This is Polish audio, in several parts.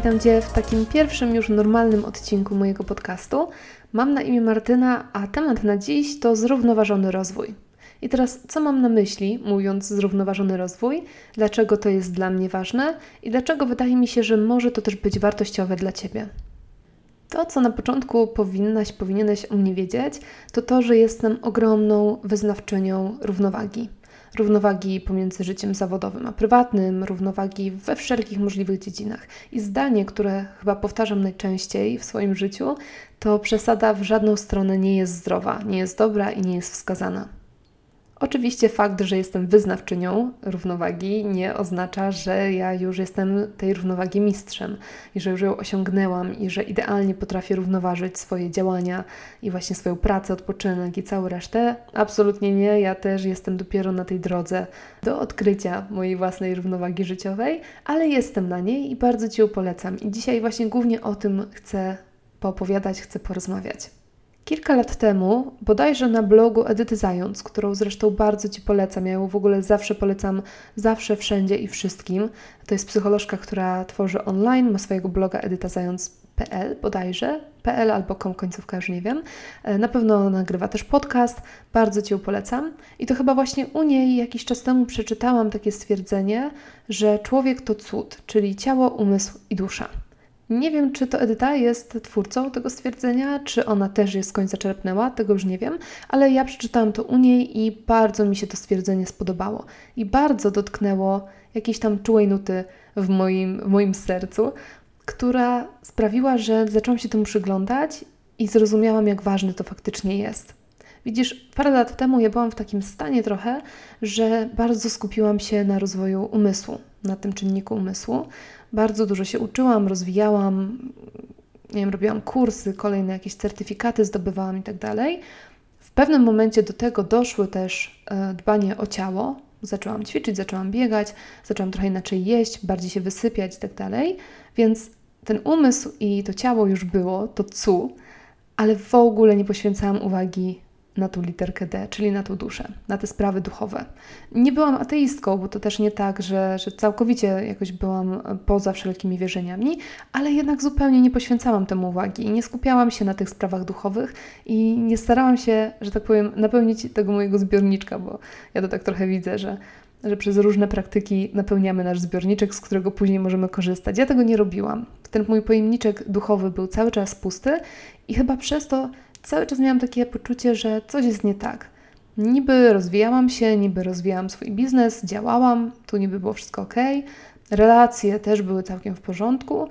Witam Cię w takim pierwszym już normalnym odcinku mojego podcastu. Mam na imię Martyna, a temat na dziś to zrównoważony rozwój. I teraz, co mam na myśli, mówiąc zrównoważony rozwój, dlaczego to jest dla mnie ważne i dlaczego wydaje mi się, że może to też być wartościowe dla Ciebie. To, co na początku powinnaś, powinieneś o mnie wiedzieć, to to, że jestem ogromną wyznawczynią równowagi równowagi pomiędzy życiem zawodowym a prywatnym, równowagi we wszelkich możliwych dziedzinach. I zdanie, które chyba powtarzam najczęściej w swoim życiu, to przesada w żadną stronę nie jest zdrowa, nie jest dobra i nie jest wskazana. Oczywiście fakt, że jestem wyznawczynią równowagi nie oznacza, że ja już jestem tej równowagi mistrzem i że już ją osiągnęłam i że idealnie potrafię równoważyć swoje działania i właśnie swoją pracę, odpoczynek i całą resztę. Absolutnie nie, ja też jestem dopiero na tej drodze do odkrycia mojej własnej równowagi życiowej, ale jestem na niej i bardzo Ci ją polecam. I dzisiaj właśnie głównie o tym chcę poopowiadać, chcę porozmawiać. Kilka lat temu, bodajże na blogu Edyty Zając, którą zresztą bardzo Ci polecam, ja ją w ogóle zawsze polecam, zawsze, wszędzie i wszystkim. To jest psycholożka, która tworzy online, ma swojego bloga edytazając.pl bodajże, pl albo com końcówka, już nie wiem. E, na pewno nagrywa też podcast, bardzo Ci ją polecam. I to chyba właśnie u niej jakiś czas temu przeczytałam takie stwierdzenie, że człowiek to cud, czyli ciało, umysł i dusza. Nie wiem, czy to Edyta jest twórcą tego stwierdzenia, czy ona też je skądś zaczerpnęła, tego już nie wiem, ale ja przeczytałam to u niej i bardzo mi się to stwierdzenie spodobało. I bardzo dotknęło jakiejś tam czułej nuty w moim, w moim sercu, która sprawiła, że zaczęłam się temu przyglądać i zrozumiałam, jak ważne to faktycznie jest. Widzisz, parę lat temu ja byłam w takim stanie trochę, że bardzo skupiłam się na rozwoju umysłu, na tym czynniku umysłu. Bardzo dużo się uczyłam, rozwijałam, nie wiem, robiłam kursy, kolejne jakieś certyfikaty zdobywałam i tak dalej. W pewnym momencie do tego doszły też e, dbanie o ciało. Zaczęłam ćwiczyć, zaczęłam biegać, zaczęłam trochę inaczej jeść, bardziej się wysypiać i tak dalej. Więc ten umysł i to ciało już było, to cu, ale w ogóle nie poświęcałam uwagi na tą literkę D, czyli na tą duszę, na te sprawy duchowe. Nie byłam ateistką, bo to też nie tak, że, że całkowicie jakoś byłam poza wszelkimi wierzeniami, ale jednak zupełnie nie poświęcałam temu uwagi i nie skupiałam się na tych sprawach duchowych i nie starałam się, że tak powiem, napełnić tego mojego zbiorniczka, bo ja to tak trochę widzę, że że przez różne praktyki napełniamy nasz zbiorniczek, z którego później możemy korzystać. Ja tego nie robiłam. Ten mój pojemniczek duchowy był cały czas pusty i chyba przez to cały czas miałam takie poczucie, że coś jest nie tak. Niby rozwijałam się, niby rozwijałam swój biznes, działałam, tu niby było wszystko ok, relacje też były całkiem w porządku.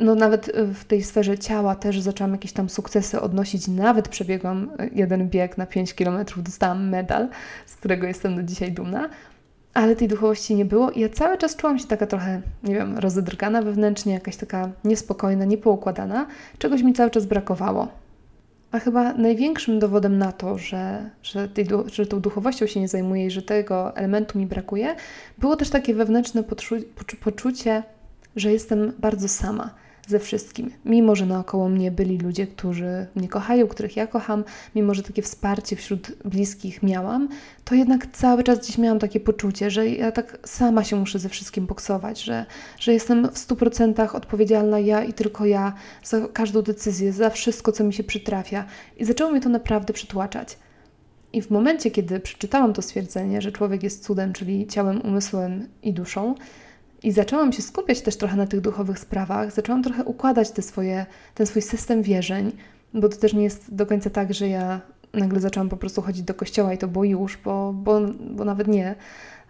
No nawet w tej sferze ciała też zaczęłam jakieś tam sukcesy odnosić, nawet przebiegłam jeden bieg na 5 km, dostałam medal, z którego jestem do dzisiaj dumna, ale tej duchowości nie było i ja cały czas czułam się taka trochę, nie wiem, rozedrgana wewnętrznie, jakaś taka niespokojna, niepoukładana, czegoś mi cały czas brakowało. A chyba największym dowodem na to, że, że, tej, że tą duchowością się nie zajmuję i że tego elementu mi brakuje, było też takie wewnętrzne poczu poczucie, że jestem bardzo sama ze wszystkim. Mimo, że naokoło mnie byli ludzie, którzy mnie kochają, których ja kocham, mimo, że takie wsparcie wśród bliskich miałam, to jednak cały czas gdzieś miałam takie poczucie, że ja tak sama się muszę ze wszystkim boksować, że, że jestem w 100% odpowiedzialna ja i tylko ja za każdą decyzję, za wszystko, co mi się przytrafia. I zaczęło mnie to naprawdę przytłaczać. I w momencie, kiedy przeczytałam to stwierdzenie, że człowiek jest cudem, czyli ciałem, umysłem i duszą, i zaczęłam się skupiać też trochę na tych duchowych sprawach, zaczęłam trochę układać te swoje, ten swój system wierzeń, bo to też nie jest do końca tak, że ja nagle zaczęłam po prostu chodzić do kościoła i to było już, bo, bo, bo nawet nie.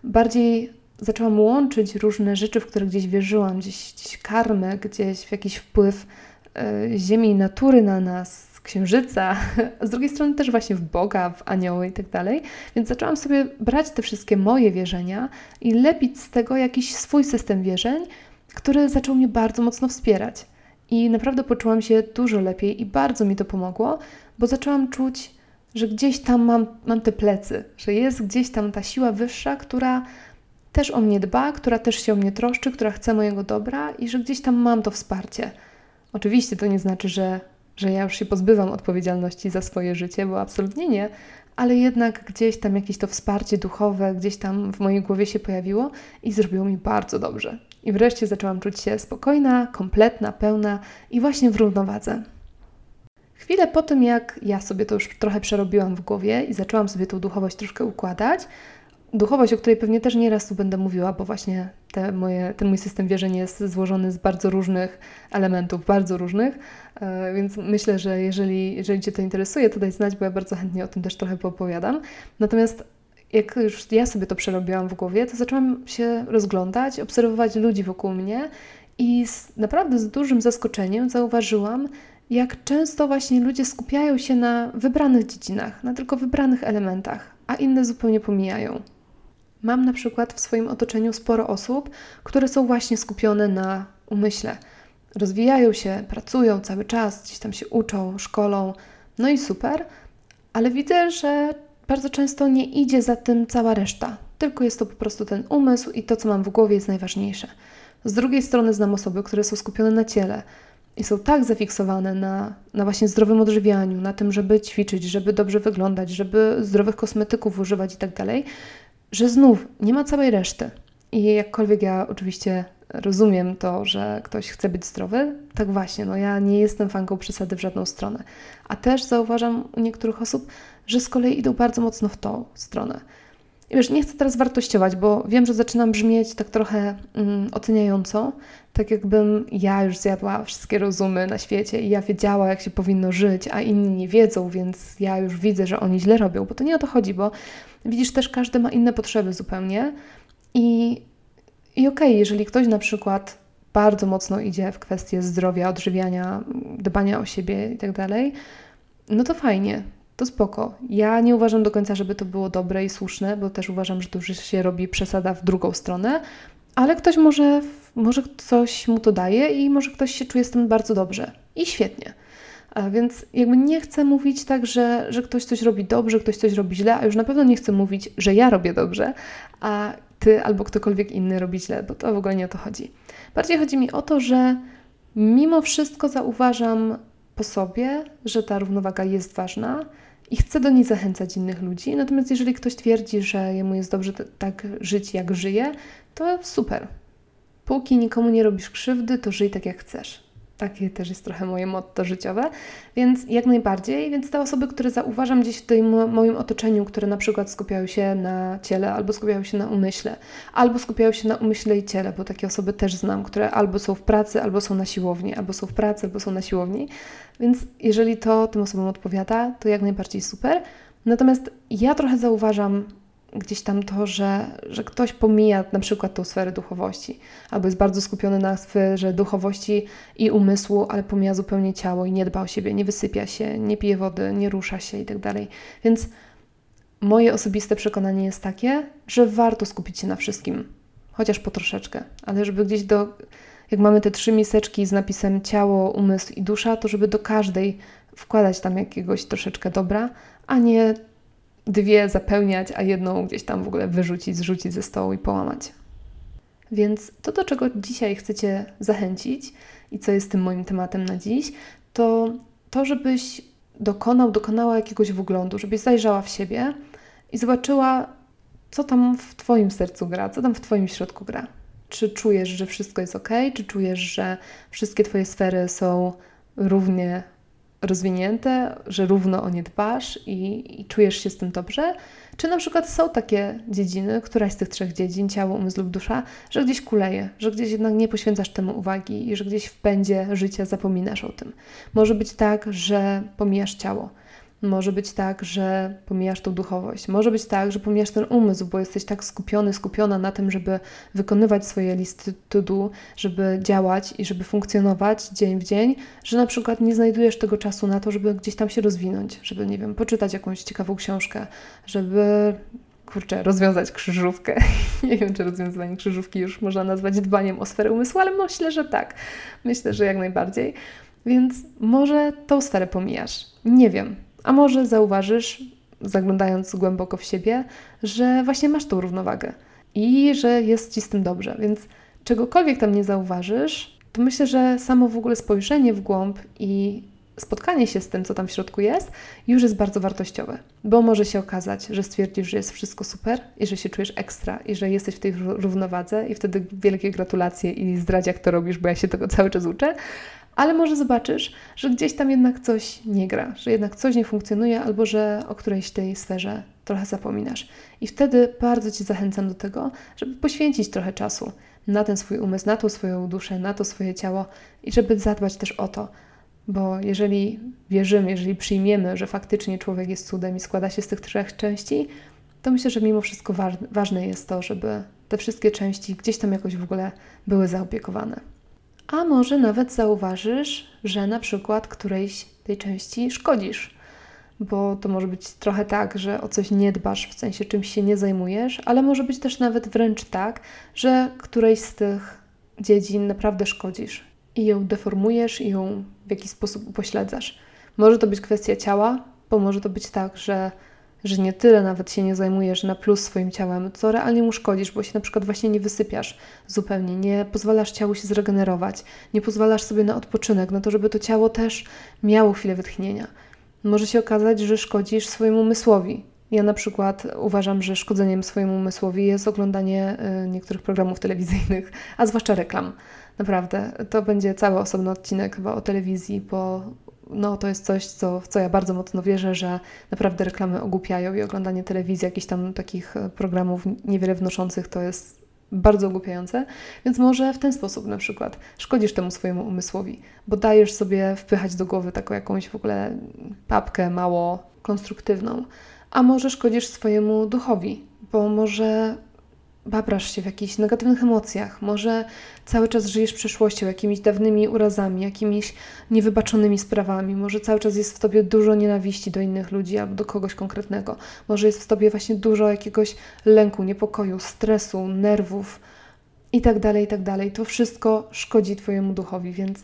Bardziej zaczęłam łączyć różne rzeczy, w które gdzieś wierzyłam, gdzieś, gdzieś karmę, gdzieś w jakiś wpływ y, ziemi i natury na nas, księżyca, z drugiej strony też właśnie w Boga, w anioły i tak dalej. Więc zaczęłam sobie brać te wszystkie moje wierzenia i lepić z tego jakiś swój system wierzeń, który zaczął mnie bardzo mocno wspierać. I naprawdę poczułam się dużo lepiej i bardzo mi to pomogło, bo zaczęłam czuć, że gdzieś tam mam, mam te plecy, że jest gdzieś tam ta siła wyższa, która też o mnie dba, która też się o mnie troszczy, która chce mojego dobra i że gdzieś tam mam to wsparcie. Oczywiście to nie znaczy, że że ja już się pozbywam odpowiedzialności za swoje życie, bo absolutnie nie, ale jednak gdzieś tam jakieś to wsparcie duchowe, gdzieś tam w mojej głowie się pojawiło i zrobiło mi bardzo dobrze. I wreszcie zaczęłam czuć się spokojna, kompletna, pełna i właśnie w równowadze. Chwilę po tym, jak ja sobie to już trochę przerobiłam w głowie i zaczęłam sobie tą duchowość troszkę układać, duchowość, o której pewnie też nieraz tu będę mówiła, bo właśnie te moje, ten mój system wierzeń jest złożony z bardzo różnych elementów, bardzo różnych, e, więc myślę, że jeżeli, jeżeli Cię to interesuje, to daj znać, bo ja bardzo chętnie o tym też trochę poopowiadam. Natomiast jak już ja sobie to przerobiłam w głowie, to zaczęłam się rozglądać, obserwować ludzi wokół mnie i z, naprawdę z dużym zaskoczeniem zauważyłam, jak często właśnie ludzie skupiają się na wybranych dziedzinach, na tylko wybranych elementach, a inne zupełnie pomijają. Mam na przykład w swoim otoczeniu sporo osób, które są właśnie skupione na umyśle. Rozwijają się, pracują cały czas, gdzieś tam się uczą, szkolą, no i super, ale widzę, że bardzo często nie idzie za tym cała reszta, tylko jest to po prostu ten umysł i to, co mam w głowie, jest najważniejsze. Z drugiej strony znam osoby, które są skupione na ciele i są tak zafiksowane na, na właśnie zdrowym odżywianiu, na tym, żeby ćwiczyć, żeby dobrze wyglądać, żeby zdrowych kosmetyków używać i tak dalej, że znów nie ma całej reszty. I jakkolwiek ja oczywiście rozumiem to, że ktoś chce być zdrowy, tak właśnie, no ja nie jestem fanką przesady w żadną stronę. A też zauważam u niektórych osób, że z kolei idą bardzo mocno w tą stronę. I wiesz, nie chcę teraz wartościować, bo wiem, że zaczynam brzmieć tak trochę mm, oceniająco, tak jakbym ja już zjadła wszystkie rozumy na świecie i ja wiedziała, jak się powinno żyć, a inni nie wiedzą, więc ja już widzę, że oni źle robią, bo to nie o to chodzi, bo widzisz, też każdy ma inne potrzeby zupełnie i, i okej, okay, jeżeli ktoś na przykład bardzo mocno idzie w kwestie zdrowia, odżywiania, dbania o siebie i tak dalej, no to fajnie, to spoko. Ja nie uważam do końca, żeby to było dobre i słuszne, bo też uważam, że to już się robi przesada w drugą stronę, ale ktoś może, może coś mu to daje i może ktoś się czuje z tym bardzo dobrze i świetnie. Więc jakby nie chcę mówić tak, że, że ktoś coś robi dobrze, ktoś coś robi źle, a już na pewno nie chcę mówić, że ja robię dobrze, a ty albo ktokolwiek inny robi źle, bo to w ogóle nie o to chodzi. Bardziej chodzi mi o to, że mimo wszystko zauważam po sobie, że ta równowaga jest ważna i chcę do niej zachęcać innych ludzi. Natomiast jeżeli ktoś twierdzi, że jemu jest dobrze tak żyć, jak żyje, to super. Póki nikomu nie robisz krzywdy, to żyj tak, jak chcesz. Takie też jest trochę moje motto życiowe, więc jak najbardziej. Więc te osoby, które zauważam gdzieś w tym moim otoczeniu, które na przykład skupiają się na ciele, albo skupiają się na umyśle, albo skupiają się na umyśle i ciele, bo takie osoby też znam, które albo są w pracy, albo są na siłowni, albo są w pracy, albo są na siłowni. Więc jeżeli to tym osobom odpowiada, to jak najbardziej super. Natomiast ja trochę zauważam gdzieś tam to, że, że ktoś pomija na przykład tą sferę duchowości, albo jest bardzo skupiony na sferze duchowości i umysłu, ale pomija zupełnie ciało i nie dba o siebie, nie wysypia się, nie pije wody, nie rusza się itd. Tak Więc moje osobiste przekonanie jest takie, że warto skupić się na wszystkim, chociaż po troszeczkę, ale żeby gdzieś do. Jak mamy te trzy miseczki z napisem ciało, umysł i dusza, to żeby do każdej wkładać tam jakiegoś troszeczkę dobra, a nie dwie zapełniać, a jedną gdzieś tam w ogóle wyrzucić, zrzucić ze stołu i połamać. Więc to, do czego dzisiaj chcecie zachęcić i co jest tym moim tematem na dziś, to to, żebyś dokonał, dokonała jakiegoś wglądu, żebyś zajrzała w siebie i zobaczyła, co tam w Twoim sercu gra, co tam w Twoim środku gra. Czy czujesz, że wszystko jest ok, czy czujesz, że wszystkie Twoje sfery są równie rozwinięte, że równo o nie dbasz i, i, czujesz się z tym dobrze? Czy na przykład są takie dziedziny, któraś z tych trzech dziedzin, ciało, umysł lub dusza, że gdzieś kuleje, że gdzieś jednak nie poświęcasz temu uwagi i że gdzieś w pędzie życia zapominasz o tym? Może być tak, że pomijasz ciało, może być tak, że pomijasz tą duchowość. Może być tak, że pomijasz ten umysł, bo jesteś tak skupiony, skupiona na tym, żeby wykonywać swoje listy to do, żeby działać i żeby funkcjonować dzień w dzień, że na przykład nie znajdujesz tego czasu na to, żeby gdzieś tam się rozwinąć, żeby, nie wiem, poczytać jakąś ciekawą książkę, żeby kurczę, rozwiązać krzyżówkę. Nie wiem, czy rozwiązywanie krzyżówki już można nazwać dbaniem o sferę umysłu, ale myślę, że tak. Myślę, że jak najbardziej. Więc może tą sferę pomijasz. Nie wiem. A może zauważysz, zaglądając głęboko w siebie, że właśnie masz tą równowagę i że jest ci z tym dobrze. Więc czegokolwiek tam nie zauważysz, to myślę, że samo w ogóle spojrzenie w głąb i spotkanie się z tym, co tam w środku jest, już jest bardzo wartościowe, bo może się okazać, że stwierdzisz, że jest wszystko super i że się czujesz ekstra i że jesteś w tej równowadze i wtedy wielkie gratulacje i zdradź jak to robisz, bo ja się tego cały czas uczę, ale może zobaczysz, że gdzieś tam jednak coś nie gra, że jednak coś nie funkcjonuje albo że o którejś tej sferze trochę zapominasz. I wtedy bardzo Cię zachęcam do tego, żeby poświęcić trochę czasu na ten swój umysł, na tą swoją duszę, na to swoje ciało i żeby zadbać też o to, bo jeżeli wierzymy, jeżeli przyjmiemy, że faktycznie człowiek jest cudem i składa się z tych trzech części, to myślę, że mimo wszystko ważne jest to, żeby te wszystkie części gdzieś tam jakoś w ogóle były zaopiekowane. A może nawet zauważysz, że na przykład którejś tej części szkodzisz, bo to może być trochę tak, że o coś nie dbasz, w sensie czymś się nie zajmujesz, ale może być też nawet wręcz tak, że którejś z tych dziedzin naprawdę szkodzisz i ją deformujesz i ją w jakiś sposób upośledzasz. Może to być kwestia ciała, bo może to być tak, że, że nie tyle nawet się nie zajmujesz na plus swoim ciałem, co realnie mu szkodzisz, bo się na przykład właśnie nie wysypiasz zupełnie, nie pozwalasz ciału się zregenerować, nie pozwalasz sobie na odpoczynek, na to, żeby to ciało też miało chwilę wytchnienia. Może się okazać, że szkodzisz swojemu umysłowi. Ja na przykład uważam, że szkodzeniem swojemu umysłowi jest oglądanie y, niektórych programów telewizyjnych, a zwłaszcza reklam. Naprawdę, to będzie cały osobny odcinek chyba o telewizji, bo no, to jest coś, co, w co ja bardzo mocno wierzę, że naprawdę reklamy ogłupiają i oglądanie telewizji, jakichś tam takich e, programów niewiele wnoszących, to jest bardzo ogłupiające, więc może w ten sposób na przykład szkodzisz temu swojemu umysłowi, bo dajesz sobie wpychać do głowy taką jakąś w ogóle papkę mało konstruktywną, a może szkodzisz swojemu duchowi, bo może babrasz się w jakichś negatywnych emocjach, może cały czas żyjesz przeszłością, jakimiś dawnymi urazami, jakimiś niewybaczonymi sprawami, może cały czas jest w tobie dużo nienawiści do innych ludzi albo do kogoś konkretnego, może jest w tobie właśnie dużo jakiegoś lęku, niepokoju, stresu, nerwów itd., tak itd. Tak to wszystko szkodzi Twojemu duchowi, więc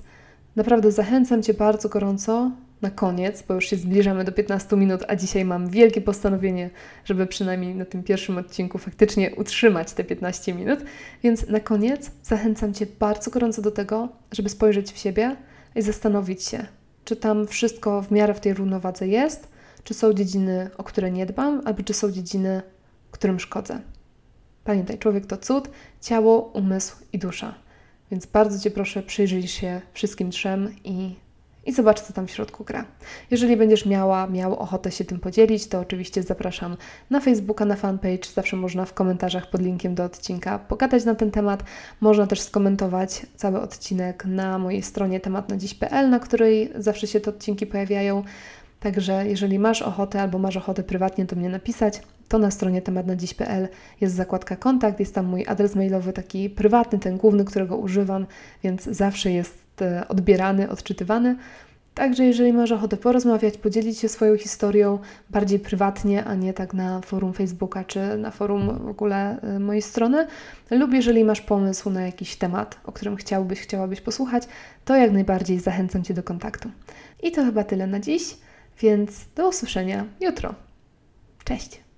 naprawdę zachęcam Cię bardzo gorąco na koniec, bo już się zbliżamy do 15 minut, a dzisiaj mam wielkie postanowienie, żeby przynajmniej na tym pierwszym odcinku faktycznie utrzymać te 15 minut. Więc na koniec zachęcam Cię bardzo gorąco do tego, żeby spojrzeć w siebie i zastanowić się, czy tam wszystko w miarę w tej równowadze jest, czy są dziedziny, o które nie dbam, albo czy są dziedziny, którym szkodzę. Pamiętaj, człowiek to cud, ciało, umysł i dusza. Więc bardzo Cię proszę, przyjrzyj się wszystkim trzem i i zobacz, co tam w środku gra. Jeżeli będziesz miała, miał ochotę się tym podzielić, to oczywiście zapraszam na Facebooka, na fanpage. Zawsze można w komentarzach pod linkiem do odcinka pogadać na ten temat. Można też skomentować cały odcinek na mojej stronie tematnadziś.pl, na której zawsze się te odcinki pojawiają. Także jeżeli masz ochotę albo masz ochotę prywatnie do mnie napisać, to na stronie tematnadziś.pl jest zakładka kontakt, jest tam mój adres mailowy, taki prywatny, ten główny, którego używam, więc zawsze jest E, odbierany, odczytywany. Także jeżeli masz ochotę porozmawiać, podzielić się swoją historią bardziej prywatnie, a nie tak na forum Facebooka czy na forum w ogóle e, mojej strony, lub jeżeli masz pomysł na jakiś temat, o którym chciałbyś, chciałabyś posłuchać, to jak najbardziej zachęcam Cię do kontaktu. I to chyba tyle na dziś, więc do usłyszenia jutro. Cześć!